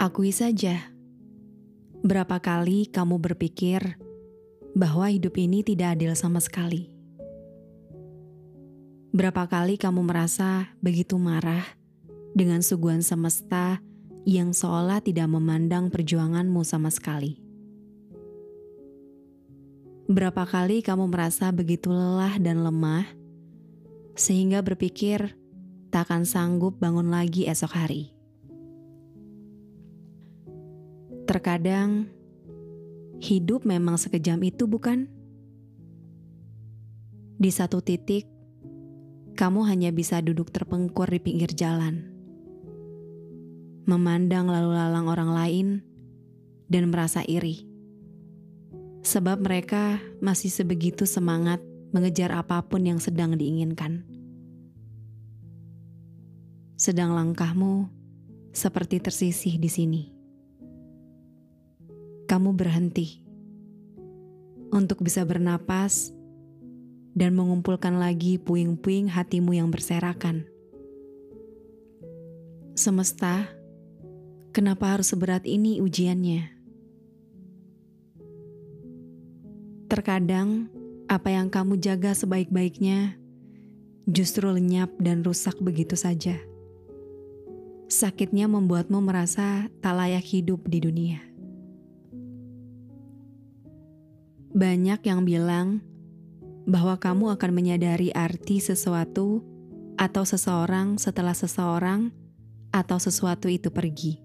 Akui saja, berapa kali kamu berpikir bahwa hidup ini tidak adil sama sekali. Berapa kali kamu merasa begitu marah dengan suguhan semesta yang seolah tidak memandang perjuanganmu sama sekali. Berapa kali kamu merasa begitu lelah dan lemah sehingga berpikir tak akan sanggup bangun lagi esok hari. Terkadang hidup memang sekejam itu, bukan? Di satu titik, kamu hanya bisa duduk terpengkur di pinggir jalan, memandang lalu lalang orang lain, dan merasa iri. Sebab mereka masih sebegitu semangat mengejar apa pun yang sedang diinginkan. Sedang langkahmu seperti tersisih di sini kamu berhenti untuk bisa bernapas dan mengumpulkan lagi puing-puing hatimu yang berserakan. Semesta, kenapa harus seberat ini ujiannya? Terkadang, apa yang kamu jaga sebaik-baiknya justru lenyap dan rusak begitu saja. Sakitnya membuatmu merasa tak layak hidup di dunia. Banyak yang bilang bahwa kamu akan menyadari arti sesuatu atau seseorang setelah seseorang atau sesuatu itu pergi.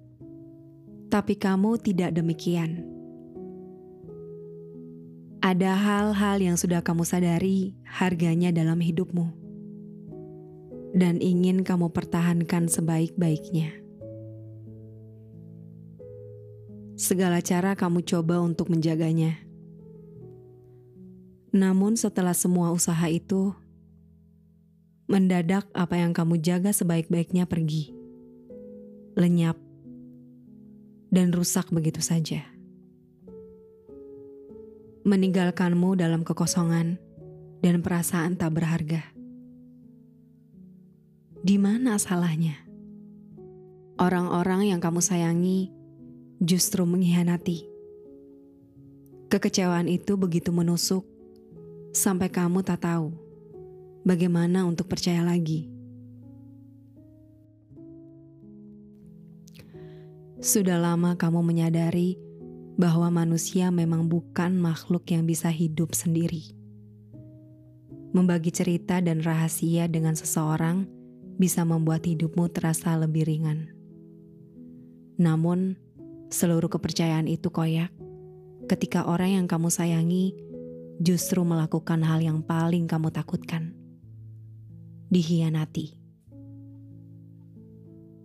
Tapi kamu tidak demikian. Ada hal-hal yang sudah kamu sadari harganya dalam hidupmu, dan ingin kamu pertahankan sebaik-baiknya. Segala cara kamu coba untuk menjaganya namun setelah semua usaha itu, mendadak apa yang kamu jaga sebaik-baiknya pergi, lenyap, dan rusak begitu saja. Meninggalkanmu dalam kekosongan dan perasaan tak berharga. Di mana salahnya? Orang-orang yang kamu sayangi justru mengkhianati. Kekecewaan itu begitu menusuk sampai kamu tak tahu bagaimana untuk percaya lagi. Sudah lama kamu menyadari bahwa manusia memang bukan makhluk yang bisa hidup sendiri. Membagi cerita dan rahasia dengan seseorang bisa membuat hidupmu terasa lebih ringan. Namun, seluruh kepercayaan itu koyak ketika orang yang kamu sayangi justru melakukan hal yang paling kamu takutkan. Dihianati.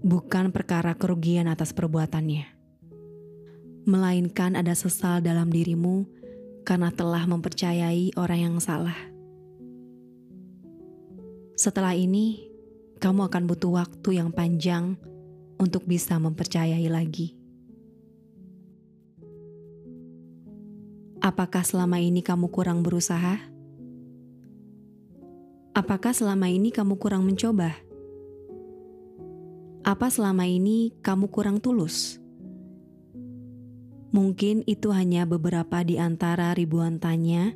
Bukan perkara kerugian atas perbuatannya. Melainkan ada sesal dalam dirimu karena telah mempercayai orang yang salah. Setelah ini, kamu akan butuh waktu yang panjang untuk bisa mempercayai lagi. Apakah selama ini kamu kurang berusaha? Apakah selama ini kamu kurang mencoba? Apa selama ini kamu kurang tulus? Mungkin itu hanya beberapa di antara ribuan tanya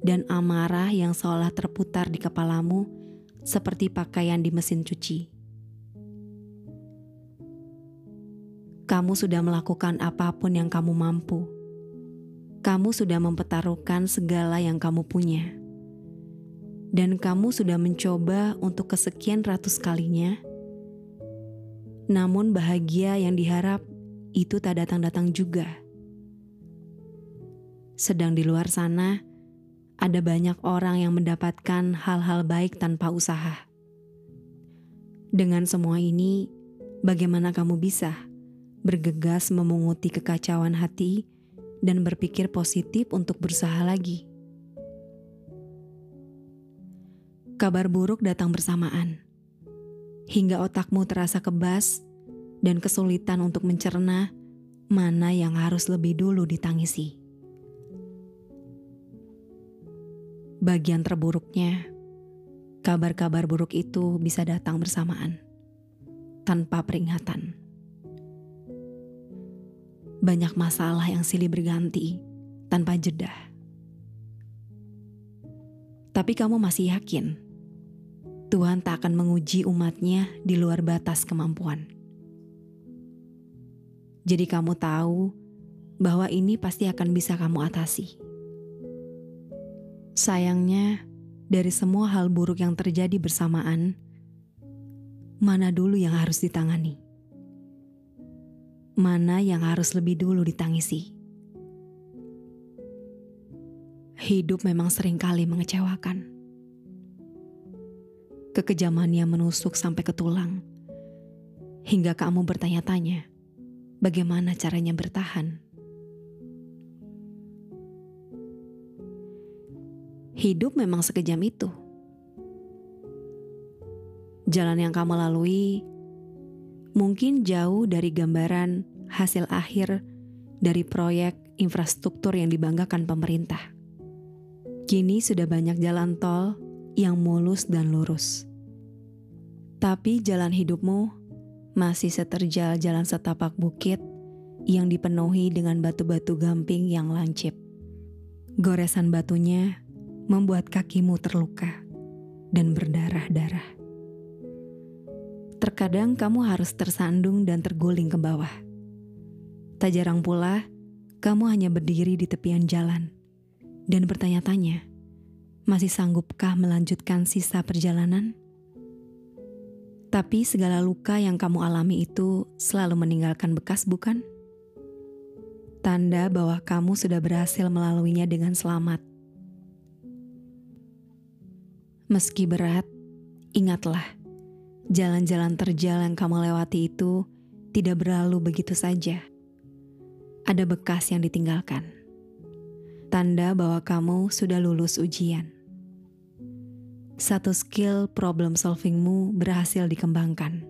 dan amarah yang seolah terputar di kepalamu seperti pakaian di mesin cuci. Kamu sudah melakukan apa pun yang kamu mampu kamu sudah mempertaruhkan segala yang kamu punya, dan kamu sudah mencoba untuk kesekian ratus kalinya. Namun, bahagia yang diharap itu tak datang-datang juga. Sedang di luar sana, ada banyak orang yang mendapatkan hal-hal baik tanpa usaha. Dengan semua ini, bagaimana kamu bisa bergegas memunguti kekacauan hati dan berpikir positif untuk berusaha lagi. Kabar buruk datang bersamaan, hingga otakmu terasa kebas dan kesulitan untuk mencerna mana yang harus lebih dulu ditangisi. Bagian terburuknya, kabar-kabar buruk itu bisa datang bersamaan tanpa peringatan. Banyak masalah yang silih berganti tanpa jeda. Tapi kamu masih yakin Tuhan tak akan menguji umatnya di luar batas kemampuan. Jadi kamu tahu bahwa ini pasti akan bisa kamu atasi. Sayangnya, dari semua hal buruk yang terjadi bersamaan, mana dulu yang harus ditangani? Mana yang harus lebih dulu ditangisi? Hidup memang sering kali mengecewakan. Kekejamannya menusuk sampai ke tulang, hingga kamu bertanya-tanya, bagaimana caranya bertahan. Hidup memang sekejam itu jalan yang kamu lalui mungkin jauh dari gambaran hasil akhir dari proyek infrastruktur yang dibanggakan pemerintah. Kini sudah banyak jalan tol yang mulus dan lurus. Tapi jalan hidupmu masih seterjal jalan setapak bukit yang dipenuhi dengan batu-batu gamping yang lancip. Goresan batunya membuat kakimu terluka dan berdarah-darah. Terkadang kamu harus tersandung dan terguling ke bawah. Tak jarang pula, kamu hanya berdiri di tepian jalan dan bertanya-tanya, masih sanggupkah melanjutkan sisa perjalanan? Tapi segala luka yang kamu alami itu selalu meninggalkan bekas, bukan? Tanda bahwa kamu sudah berhasil melaluinya dengan selamat. Meski berat, ingatlah Jalan-jalan terjal yang kamu lewati itu tidak berlalu begitu saja. Ada bekas yang ditinggalkan. Tanda bahwa kamu sudah lulus ujian. Satu skill problem solvingmu berhasil dikembangkan.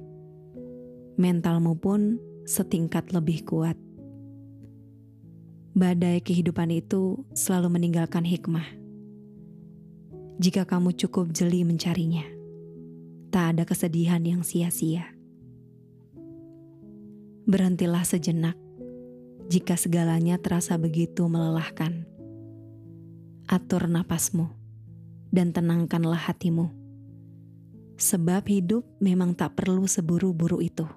Mentalmu pun setingkat lebih kuat. Badai kehidupan itu selalu meninggalkan hikmah. Jika kamu cukup jeli mencarinya tak ada kesedihan yang sia-sia. Berhentilah sejenak jika segalanya terasa begitu melelahkan. Atur napasmu dan tenangkanlah hatimu. Sebab hidup memang tak perlu seburu-buru itu.